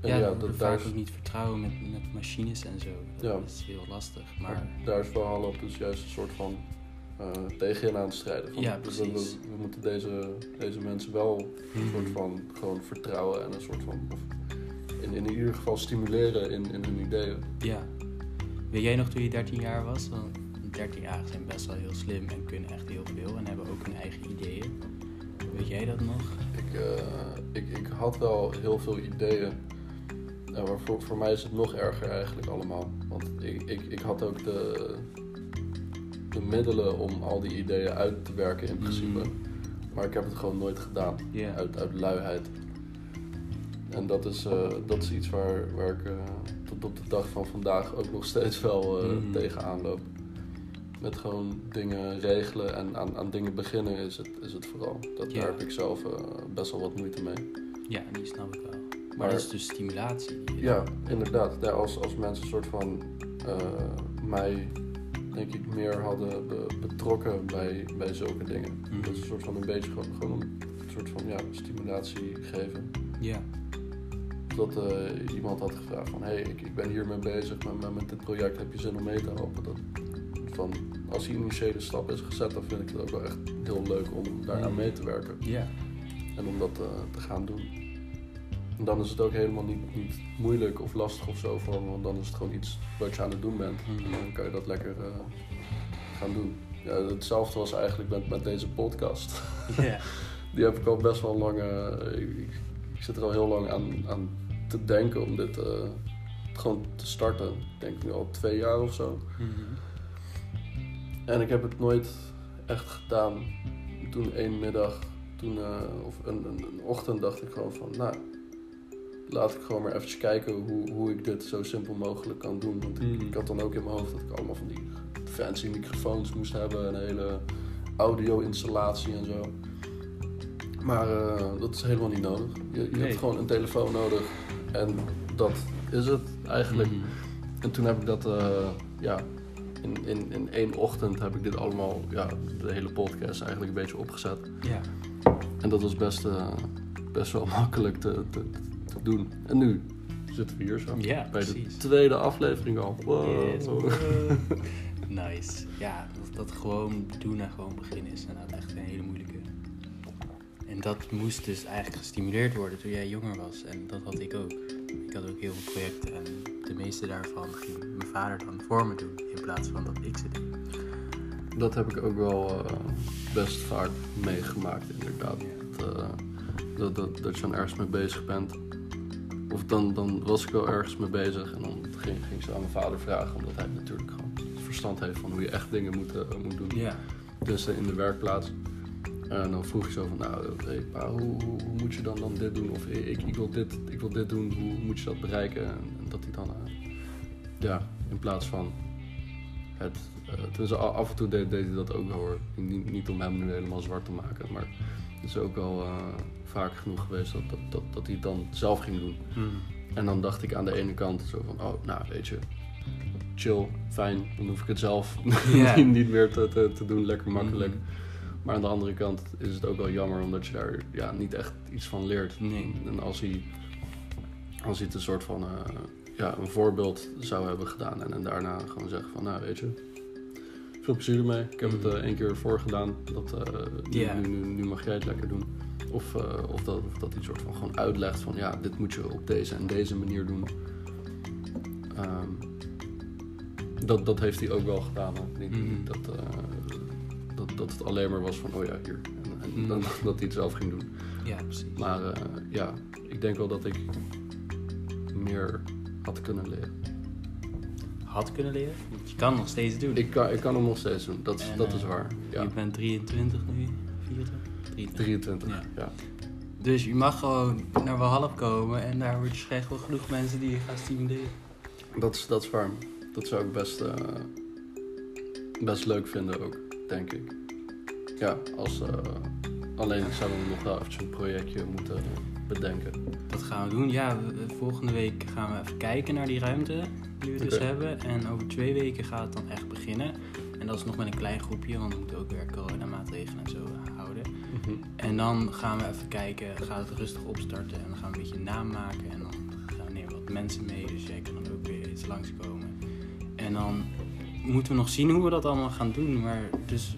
En ja, ja, dat, daar, ook niet vertrouwen met, met machines en zo. Dat Ja. is heel lastig. Maar daar is Valhalla dus juist een soort van eh tegenin aan het strijden. Van, Ja, dus we, precies. we, we moeten deze, deze mensen wel een Mhm. soort van gewoon vertrouwen en een soort van, in, in ieder geval stimuleren in, in hun ideeën. Ja. Weet jij nog toen je 13 jaar was? Want 13-jarigen zijn best wel heel slim en kunnen echt heel veel en hebben ook hun eigen ideeën. Weet jij dat nog? Ik, eh, ik, ik had wel heel veel ideeën. Ja, maar voor, voor mij is het nog erger eigenlijk allemaal. Want ik, ik, ik had ook de, de middelen om al die ideeën uit te werken in principe. Mhm. Maar ik heb het gewoon nooit gedaan. Uit, uit luiheid. En dat is, eh, dat is iets waar, waar ik eh, tot op de dag van vandaag ook nog steeds wel eh, Mhm. tegenaan loop. Met gewoon dingen regelen en aan, aan dingen beginnen is het, is het vooral. Dat, Ja. Daar heb ik zelf best wel wat moeite mee. Ja, die snap ik wel. Maar, Maar- dat is dus stimulatie. Ja, inderdaad. Ja, als, als mensen een soort van mij, denk ik, meer hadden be- betrokken bij, bij zulke dingen. Mhm. Dat is een soort van een beetje gewoon, gewoon een soort van ja, stimulatie geven. Ja. Dat eh, iemand had gevraagd van, hé, hey, ik, ik ben hiermee bezig, maar met, met dit project heb je zin om mee te helpen. Dat, van, als die initiële stap is gezet, dan vind ik het ook wel echt heel leuk om daaraan mee te werken. Ja. En om dat eh, te gaan doen. En dan is het ook helemaal niet, niet moeilijk of lastig of zo voor me, want dan is het gewoon iets wat je aan het doen bent. Mhm. En dan kan je dat lekker eh, gaan doen. Ja, hetzelfde was eigenlijk met, met deze podcast. Die heb ik al best wel lang. ik, ik- ik zit er al heel lang aan, aan te denken om dit eh, gewoon te starten. Ik denk nu al twee jaar of zo. Mhm. En ik heb het nooit echt gedaan. Toen één middag, toen, eh, of een, een, een ochtend dacht ik gewoon van, nou, laat ik gewoon maar even kijken hoe, hoe ik dit zo simpel mogelijk kan doen. Want ik, Mhm. ik had dan ook in mijn hoofd dat ik allemaal van die fancy microfoons moest hebben, een hele audio-installatie en zo. Maar eh, dat is helemaal niet nodig. Je, je Nee. hebt gewoon een telefoon nodig en dat is het eigenlijk. Mhm. En toen heb ik dat, eh, ja, in, in, in één ochtend heb ik dit allemaal, ja, de hele podcast eigenlijk een beetje opgezet. Ja. En dat was best, eh, best wel makkelijk te, te, te doen. En nu zitten we hier zo. Ja, bij de tweede aflevering al. Wow. Yes. nice. Ja, dat, dat gewoon doen en gewoon beginnen is inderdaad echt een hele moeilijke. En dat moest dus eigenlijk gestimuleerd worden toen jij jonger was. En dat had ik ook. Ik had ook heel veel projecten en de meeste daarvan ging mijn vader dan voor me doen. In plaats van dat ik ze deed. Dat heb ik ook wel eh, best vaak meegemaakt, inderdaad. Dat, eh, dat, dat, dat je dan ergens mee bezig bent. Of dan, dan was ik wel ergens mee bezig en dan ging, ging zo aan mijn vader vragen, omdat hij natuurlijk gewoon verstand heeft van hoe je echt dingen moet, eh, moet doen. Ja. Dus in de werkplaats. En dan vroeg ik zo van, nou, hey, pa, hoe, hoe, hoe moet je dan, dan dit doen? Of ik, ik, wil dit, ik wil dit doen, hoe moet je dat bereiken? En, en dat hij dan, eh, ja, in plaats van het... eh a- af en toe deed, deed hij dat ook wel hoor. Niet, niet om hem nu helemaal zwart te maken, maar het is ook wel eh, vaak genoeg geweest dat, dat, dat, dat hij het dan zelf ging doen. Mhm. En dan dacht ik aan de ene kant zo van, oh, nou, weet je, chill, fijn, dan hoef ik het zelf niet, niet meer te, te, te doen, lekker makkelijk. Mhm. Maar aan de andere kant is het ook wel jammer omdat je daar ja, niet echt iets van leert. Nee. En als hij, als hij het een soort van eh, ja, een voorbeeld zou hebben gedaan en, en daarna gewoon zeggen van, nou weet je, veel plezier ermee. Ik heb het eh, één keer voorgedaan, dat, eh, nu, Ja. nu, nu, nu mag jij het lekker doen. Of, of, dat, of dat hij soort van gewoon uitlegt van, ja, dit moet je op deze en deze manier doen. Ehm, dat, dat heeft hij ook wel gedaan. Ik denk niet dat, dat, het alleen maar was van, oh ja, hier. En, en Mhm. dan, dat hij het zelf ging doen. Ja, precies. Maar eh, ja, ik denk wel dat ik meer had kunnen leren. Had kunnen leren. Je kan nog steeds doen. Ik kan, ik kan hem nog steeds doen, dat, En, dat is eh, waar. Ja, Je bent 23 nu, 24? 23. 23. Ja. Ja. Dus je mag gewoon naar Walhalla komen en daar word je echt wel genoeg mensen die je gaan stimuleren. Dat, is, dat is waar. Dat zou ik best, eh, best leuk vinden ook, denk ik. Ja, als, eh, alleen zouden we nog wel eventjes een projectje moeten bedenken. Dat gaan we doen. Ja, we- volgende week gaan we even kijken naar die ruimte die we dus hebben. En over twee weken gaat het dan echt beginnen. En dat is nog met een klein groepje, want we moeten ook weer coronamaatregelen en zo houden. Mhm. En dan gaan we even kijken, gaat het rustig opstarten en dan gaan we een beetje een naam maken. En dan gaan we nemen wat mensen mee, dus jij kan dan ook weer iets langskomen. En dan moeten we nog zien hoe we dat allemaal gaan doen. Maar dus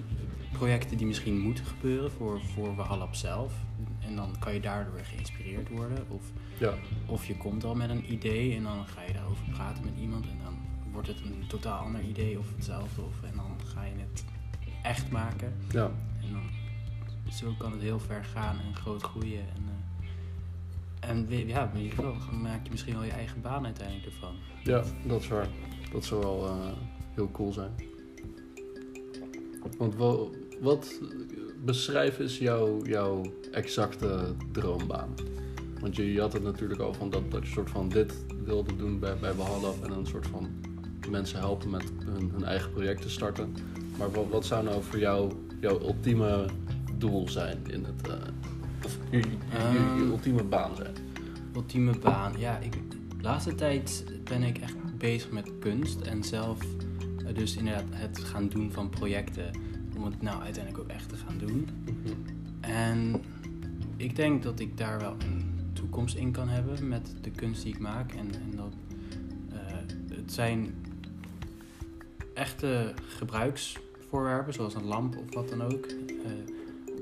projecten die misschien moeten gebeuren voor, voor Wahallab zelf. En dan kan je daardoor weer geïnspireerd worden. Of, Ja, of je komt al met een idee en dan ga je daarover praten met iemand. En dan wordt het een totaal ander idee of hetzelfde. Of, en dan ga je het echt maken. ja, En dan, zo kan het heel ver gaan en groot groeien. En, eh, en ja, in ieder geval maak je misschien wel je eigen baan uiteindelijk ervan. ja, dat is waar. Dat zou wel eh, heel cool zijn. Want wel, wat beschrijf is jouw, jouw exacte droombaan? Want je, je had het natuurlijk al van dat, dat je soort van dit wilde doen bij, bij Behalaf en een soort van mensen helpen met hun, hun eigen project te starten. Maar wat, wat zou nou voor jou jouw ultieme doel zijn in het. eh, of je, je, Ehm. ultieme baan zijn? Ultieme baan. Ja, ik, de laatste tijd ben ik echt bezig met kunst en zelf eh, dus inderdaad het gaan doen van projecten om het nou uiteindelijk ook echt te gaan doen. En ik denk dat ik daar wel een toekomst in kan hebben met de kunst die ik maak. En, en dat eh, het zijn echte gebruiksvoorwerpen, zoals een lamp of wat dan ook, eh,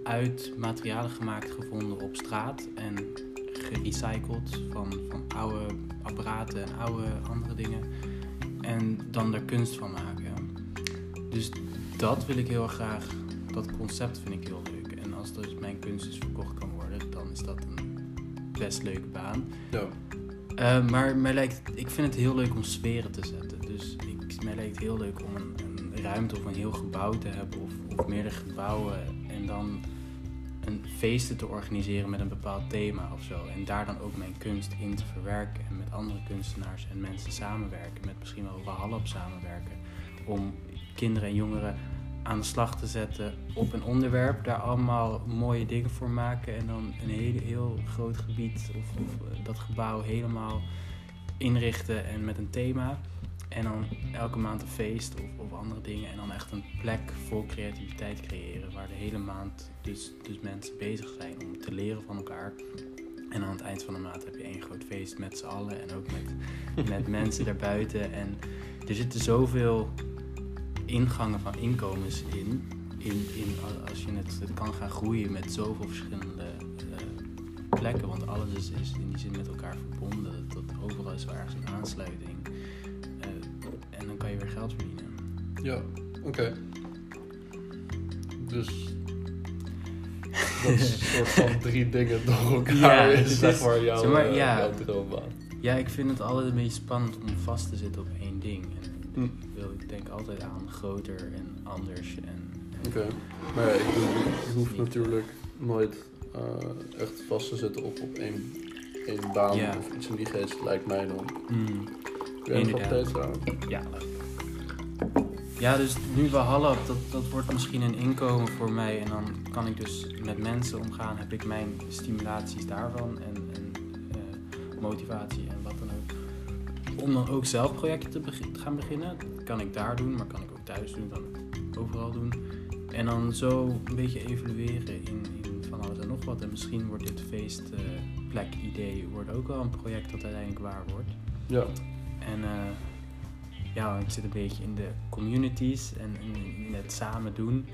uit materialen gemaakt gevonden op straat en gerecycled van, van oude apparaten en oude andere dingen. En dan er kunst van maken. Dus dat wil ik heel graag. Dat concept vind ik heel leuk. En als dus mijn kunst dus verkocht kan worden, dan is dat een best leuke baan. Ja. Eh, maar mij lijkt, ik vind het heel leuk om sferen te zetten. Dus ik, mij lijkt het heel leuk om een, een ruimte of een heel gebouw te hebben of, of meerdere gebouwen. En dan een feesten te organiseren met een bepaald thema of zo. En daar dan ook mijn kunst in te verwerken. En met andere kunstenaars en mensen samenwerken. Met misschien wel Wahalp samenwerken. Om kinderen en jongeren aan de slag te zetten op een onderwerp. Daar allemaal mooie dingen voor maken. En dan een heel, heel groot gebied of, of eh, dat gebouw helemaal inrichten en met een thema. En dan elke maand een feest of, of andere dingen. En dan echt een plek vol creativiteit creëren. Waar de hele maand dus, dus mensen bezig zijn om te leren van elkaar. En aan het eind van de maand heb je één groot feest met z'n allen. En ook met, met mensen daarbuiten. En er zitten zoveel ingangen van inkomens in. in, in als je het, het kan gaan groeien met zoveel verschillende uh, plekken. Want alles is, is in die zin met elkaar verbonden. Dat, overal is wel ergens een aansluiting. Uh, en dan kan je weer geld verdienen. Ja, oké. Dus dat is een soort van drie dingen door elkaar ja, is, zeg maar, jouw, zeg maar, ja, jouw droombaan. Ja, ik vind het altijd een beetje spannend om vast te zitten op één ding. En hm. ik, wil, ik denk altijd aan groter en anders. En, Oké, maar ja, ik, je hoeft natuurlijk nooit uh, echt vast te zitten op, op één, één baan ja. of iets in die geest, lijkt mij dan. Mm. Je nog steeds Ja, ja, dus nu Valhalla, dat, dat wordt misschien een inkomen voor mij. En dan kan ik dus met mensen omgaan. Heb ik mijn stimulaties daarvan en, en uh, motivatie en wat. Om dan ook zelf projecten te, te, gaan beginnen. Dat kan ik daar doen, maar kan ik ook thuis doen. Kan ik overal doen. En dan zo een beetje evalueren in, in van alles en nog wat. En misschien wordt dit feestplek uh, idee wordt ook wel een project dat uiteindelijk waar wordt. Ja. En... Uh, ja, ik zit een beetje in de communities en in, het samen doen.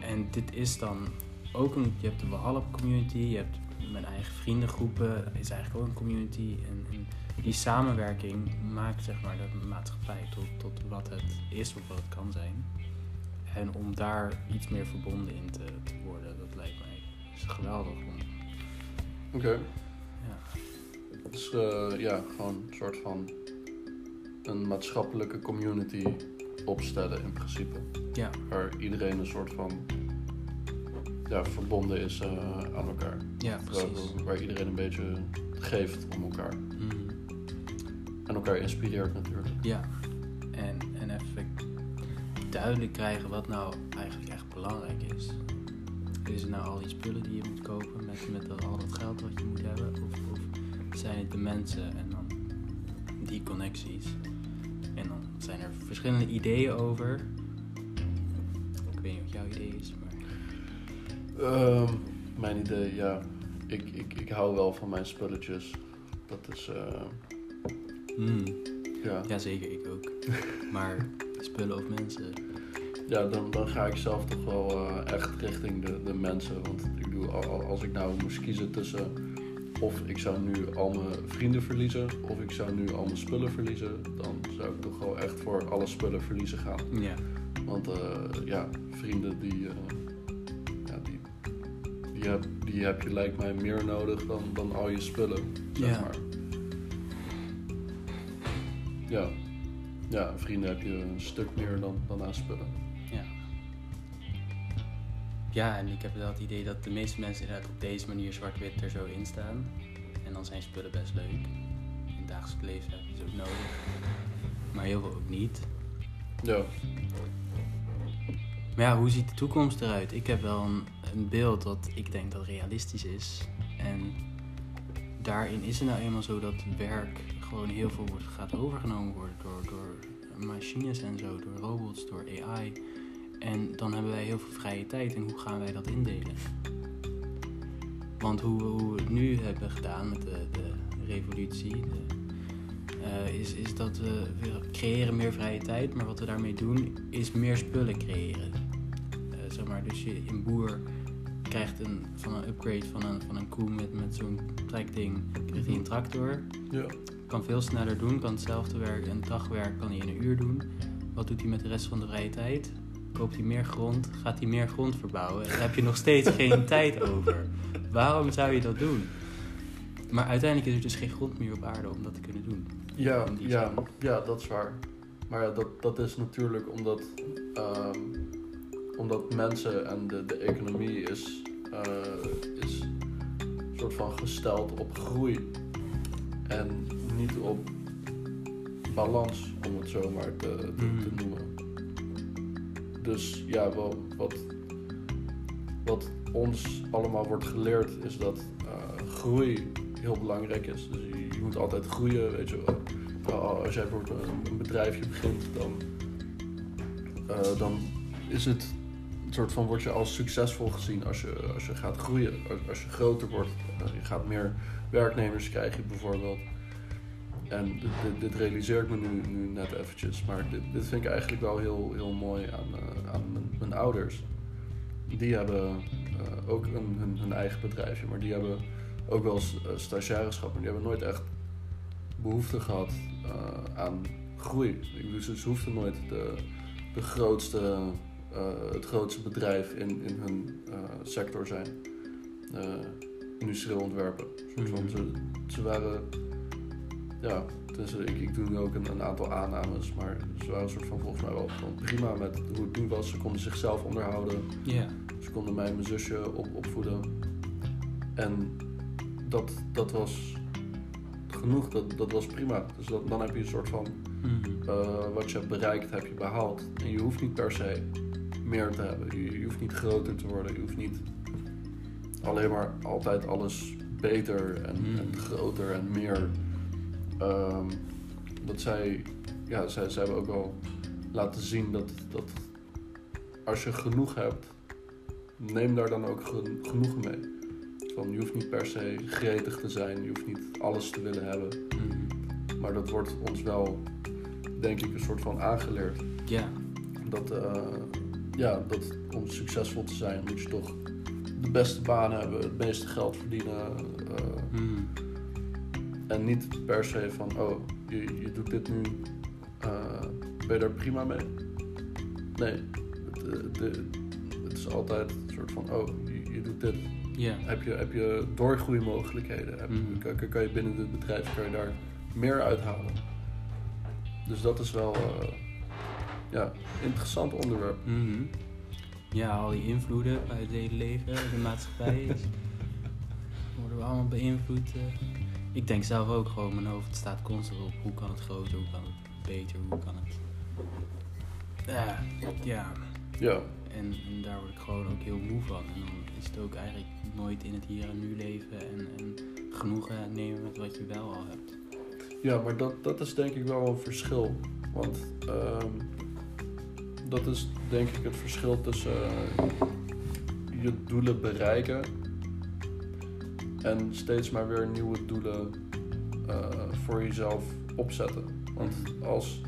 En dit is dan ook een, je hebt de Valhalla community, je hebt mijn eigen vriendengroepen, is eigenlijk ook een community. En, en, die samenwerking maakt zeg maar de maatschappij tot, tot wat het is of wat het kan zijn. En om daar iets meer verbonden in te, te worden, dat lijkt mij is geweldig. Oké. Ja. Dus uh, ja, gewoon een soort van een maatschappelijke community opstellen in principe. Ja. Waar iedereen een soort van ja, verbonden is uh, aan elkaar. Ja, precies. Waar, waar, iedereen een beetje geeft om elkaar. Mm. En elkaar inspireert natuurlijk. Ja, en, en even duidelijk krijgen wat nou eigenlijk echt belangrijk is. Is het nou al die spullen die je moet kopen met, met al dat geld wat je moet hebben? Of, of zijn het de mensen en dan die connecties? En dan zijn er verschillende ideeën over. Ik weet niet wat jouw idee is. Um, mijn idee, ja. Ik, ik, ik hou wel van mijn spulletjes. Dat is. Uh... Mm. Ja. Jazeker, ik ook. maar spullen of mensen? Ja, dan, dan ga ik zelf toch wel uh, echt richting de, de mensen. Want ik bedoel, als ik nou moest kiezen tussen of ik zou nu al mijn vrienden verliezen, of ik zou nu al mijn spullen verliezen, dan zou ik toch wel echt voor alle spullen verliezen gaan. Ja. Want uh, ja, vrienden uh, die, die, heb, die heb je lijkt mij meer nodig dan, dan al je spullen, zeg ja. maar. Ja. ja, vrienden heb je een stuk meer dan, dan aan spullen. Ja. Ja, en ik heb wel het idee dat de meeste mensen inderdaad op deze manier zwart-wit er zo in staan. En dan zijn spullen best leuk. In het dagelijks leven heb je ze ook nodig. Maar heel veel ook niet. Ja. Maar ja, hoe ziet de toekomst eruit? Ik heb wel een, een beeld dat ik denk dat realistisch is. En daarin is het nou eenmaal zo dat werk gewoon heel veel wordt, gaat overgenomen worden door, door machines en zo, door robots, door AI. En dan hebben wij heel veel vrije tijd. En hoe gaan wij dat indelen? Want hoe, we het nu hebben gedaan met de, de revolutie, de, uh, is, is dat we, we, creëren meer vrije tijd. Maar wat we daarmee doen, is meer spullen creëren. Uh, zeg maar, dus je, een boer krijgt een, van een upgrade van een, van een koe met, met zo'n trekding, krijgt hij een tractor. Ja. Kan veel sneller doen, kan hetzelfde werk, een dagwerk kan hij in een uur doen. Wat doet hij met de rest van de vrije tijd? koopt hij meer grond, gaat hij meer grond verbouwen. Dan heb je nog steeds geen tijd over. Waarom zou je dat doen? Maar uiteindelijk is er dus geen grond meer op aarde om dat te kunnen doen. Ja, ja, zin. ja, dat is waar. Maar ja, dat, dat is natuurlijk omdat, ehm, omdat mensen en de, de economie is, eh, is een soort van gesteld op groei. En niet op balans, om het zo maar te, te, te Mhm. noemen. Dus ja, wel, wat, wat ons allemaal wordt geleerd is dat eh, groei heel belangrijk is. Dus je, moet altijd groeien, weet je wel. Als jij bijvoorbeeld een, bedrijfje begint, dan, eh, dan is het een soort van word je als succesvol gezien als je, als je gaat groeien, als, je groter wordt. Eh, je gaat meer werknemers krijgen bijvoorbeeld. En dit, dit, realiseer ik me nu, net eventjes, maar dit, vind ik eigenlijk wel heel, heel mooi aan, eh, aan mijn, mijn ouders. Die hebben ook een, hun eigen bedrijfje, maar die hebben ook wel eens uh, stagiairschap, maar die hebben nooit echt behoefte gehad eh, aan groei. Ik- ze hoefden nooit de, de grootste, eh, het grootste bedrijf in, in hun eh, sector zijn. Eh industrieel ontwerpen. Mhm. ze, ze waren, ja, dus ik, ik doe nu ook een, een aantal aannames, maar ze waren een soort van volgens mij wel prima met hoe het nu was. Ze konden zichzelf onderhouden. Ze konden mij en mijn zusje op, opvoeden. En dat, dat was genoeg, dat, dat was prima. Dus dat, dan heb je een soort van, Mhm. eh, wat je hebt bereikt, heb je behaald. En je hoeft niet per se meer te hebben. Je, je hoeft niet groter te worden. Je hoeft niet alleen maar altijd alles beter en, Hmm. en groter en meer. Ehm, dat zij, ja, zij, zij hebben ook wel laten zien dat, dat als je genoeg hebt, neem daar dan ook gen- genoegen mee. Van, je hoeft niet per se gretig te zijn, je hoeft niet alles te willen hebben. Mhm. Maar dat wordt ons wel, denk ik, een soort van aangeleerd. Ja. Dat, eh, ja, dat om succesvol te zijn moet je toch de beste baan hebben, het meeste geld verdienen. eh, Mhm. en niet per se van, oh, je, je doet dit nu, eh, ben je daar prima mee? Nee, het, het is altijd een soort van, oh, je, je doet dit. Heb je, heb je doorgroeimogelijkheden? Heb, Mhm. kan, je binnen dit bedrijf kan je daar meer uithalen? Dus dat is wel eh ja, interessant onderwerp. Mhm. Ja, al die invloeden bij het hele leven, de maatschappij. is- worden we allemaal beïnvloed. eh. Ik denk zelf ook gewoon, mijn hoofd staat constant op. Hoe kan het groter, hoe kan het beter, hoe kan het... Ja, ja. Ja, En, en daar word ik gewoon ook heel moe van. En dan is het ook eigenlijk in het hier en nu leven en, en genoegen nemen met wat je wel al hebt. ja maar dat, dat is denk ik wel een verschil. Want ehm, dat is denk ik het verschil tussen eh, je doelen bereiken en steeds maar weer nieuwe doelen eh, voor jezelf opzetten. Want als,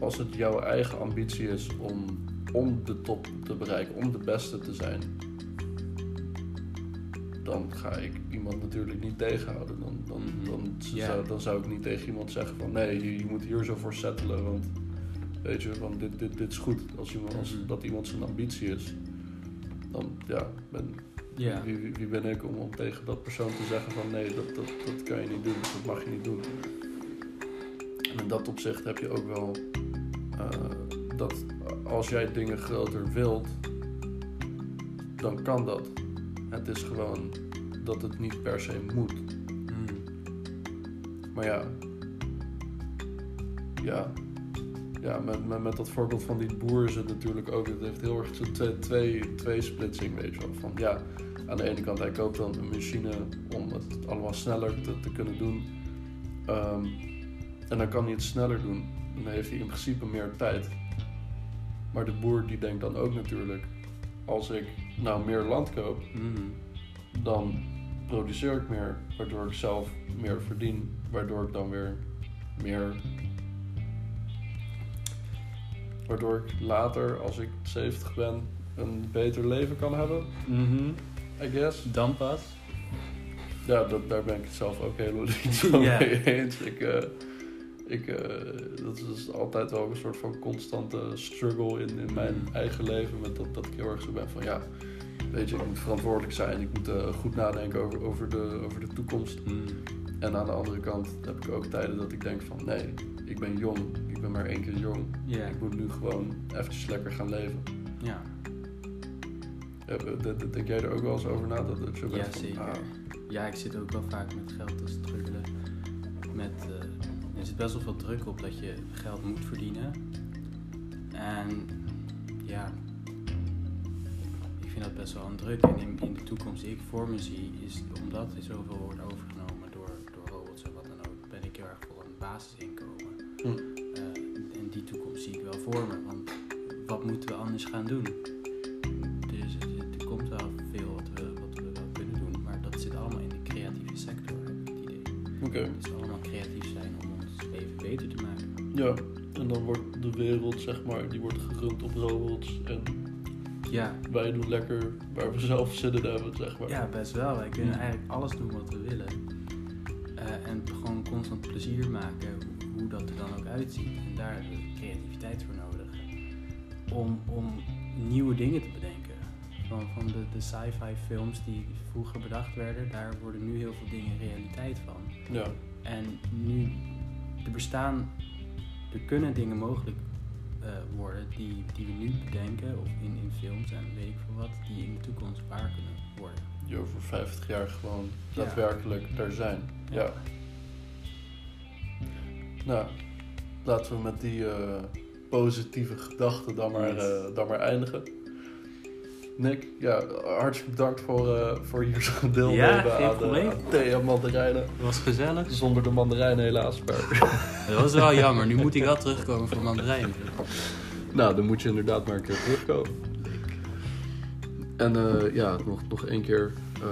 als het jouw eigen ambitie is om, om de top te bereiken, om de beste te zijn, dan ga ik iemand natuurlijk niet tegenhouden. Dan, dan, dan, zou, dan zou ik niet tegen iemand zeggen van nee, je, je moet hier zo voor settelen. Want weet je, van dit, dit, dit is goed. Als, iemand, als Mhm. dat iemand zijn ambitie is, dan ja, ben, Ja. wie, wie- ben ik om, om tegen dat persoon te zeggen van nee, dat, dat, dat kan je niet doen, dat mag je niet doen. En in dat opzicht heb je ook wel eh, dat als jij dingen groter wilt, dan kan dat. Het is gewoon dat het niet per se moet. Mhm. Maar ja, ja, ja met, met, met dat voorbeeld van die boer is het natuurlijk ook, het heeft heel erg zo'n twee, twee, twee splitsing, weet je wel. Van ja, aan de ene kant hij koopt dan een machine om het allemaal sneller te, te kunnen doen. Ehm, en dan kan hij het sneller doen. Dan heeft hij in principe meer tijd. Maar de boer die denkt dan ook natuurlijk, als ik nou meer land koop, Mhm. dan produceer ik meer, waardoor ik zelf meer verdien, waardoor ik dan weer meer. Waardoor ik later, als ik 70 ben, een beter leven kan hebben, Mhm. I guess. Dan pas. Ja, dat, daar ben ik het zelf ook helemaal niet zo mee eens. Ik, eh, ik, eh, dat is altijd wel een soort van constante struggle in, in mijn Mm. eigen leven. Met dat, dat ik heel erg zo ben van ja, weet je, ik moet verantwoordelijk zijn. Ik moet eh, goed nadenken over, over, de, over de toekomst. Mm. En aan de andere kant heb ik ook tijden dat ik denk van nee, ik ben jong. Ik ben maar één keer jong. Ik moet nu gewoon eventjes lekker gaan leven. ja. Ja, de- de- Denk jij er ook wel eens over na? Dat het zo bent ja van, zeker. ah, Ja, ik zit ook wel vaak met geld te struggelen. Met, eh, er zit best wel veel druk op dat je geld moet verdienen. En ja, vind dat best wel een druk. En in, in de toekomst die ik voor me zie, is omdat er zoveel wordt overgenomen door, door robots en wat dan ook, ben ik heel erg voor een basisinkomen. Hm. Eh, en die toekomst zie ik wel voor me. Want wat moeten we anders gaan doen? Dus er, komt wel veel wat we, wat we wel kunnen doen, maar dat zit allemaal in de creatieve sector, heb ik het idee. Oké, Het zal allemaal creatief zijn om ons leven beter te maken. ja. En dan wordt de wereld, zeg maar, die wordt gerund op robots. En Ja, wij doen lekker waar we zelf zin in hebben, zeg maar. ja best wel. Wij kunnen eigenlijk alles doen wat we willen. Eh, en gewoon constant plezier maken, hoe, hoe dat er dan ook uitziet. En daar hebben we creativiteit voor nodig. Om, om nieuwe dingen te bedenken. Van, van de, de sci-fi films die vroeger bedacht werden, daar worden nu heel veel dingen realiteit van. Ja, En nu, er bestaan, er kunnen dingen mogelijk eh, worden die, die we nu bedenken, of in, in films en weet ik veel wat, die in de toekomst waar kunnen worden. die over 50 jaar gewoon Ja. daadwerkelijk daar zijn. Ja. Nou, laten we met die eh, positieve gedachten dan maar, Yes. eh, dan maar eindigen. Nick, ja, hartstikke bedankt voor, eh, voor zo'n deelnemen Ja, geen aan, de, probleem. aan thee en mandarijnen. Het was gezellig. Zonder de mandarijnen helaas. Maar... Dat was wel jammer, nu moet ik wel terugkomen voor mandarijn. nou, dan moet je inderdaad maar een keer terugkomen. En eh, ja, nog, nog één keer. eh,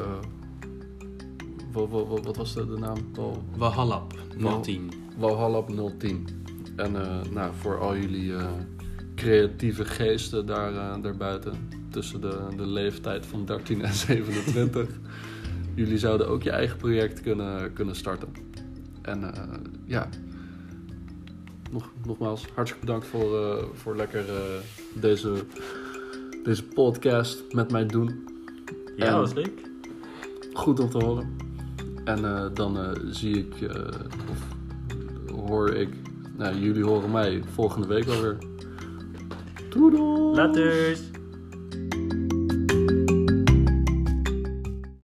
wat, wat, wat, wat was de, de naam? Wal, Wahalap, Wal- 010. Walhalla 010. En eh, nou, voor al jullie eh, creatieve geesten daar, eh, daarbuiten, tussen de, de leeftijd van 13 en 27, jullie zouden ook je eigen project kunnen, kunnen starten. En eh, ja, nog, nogmaals, hartstikke bedankt voor, eh, voor lekker eh, deze, deze podcast met mij doen. Ja, En- was leuk. Goed om te horen. En dan zie ik, of hoor ik, nou jullie horen mij volgende week alweer. Doei! Laters!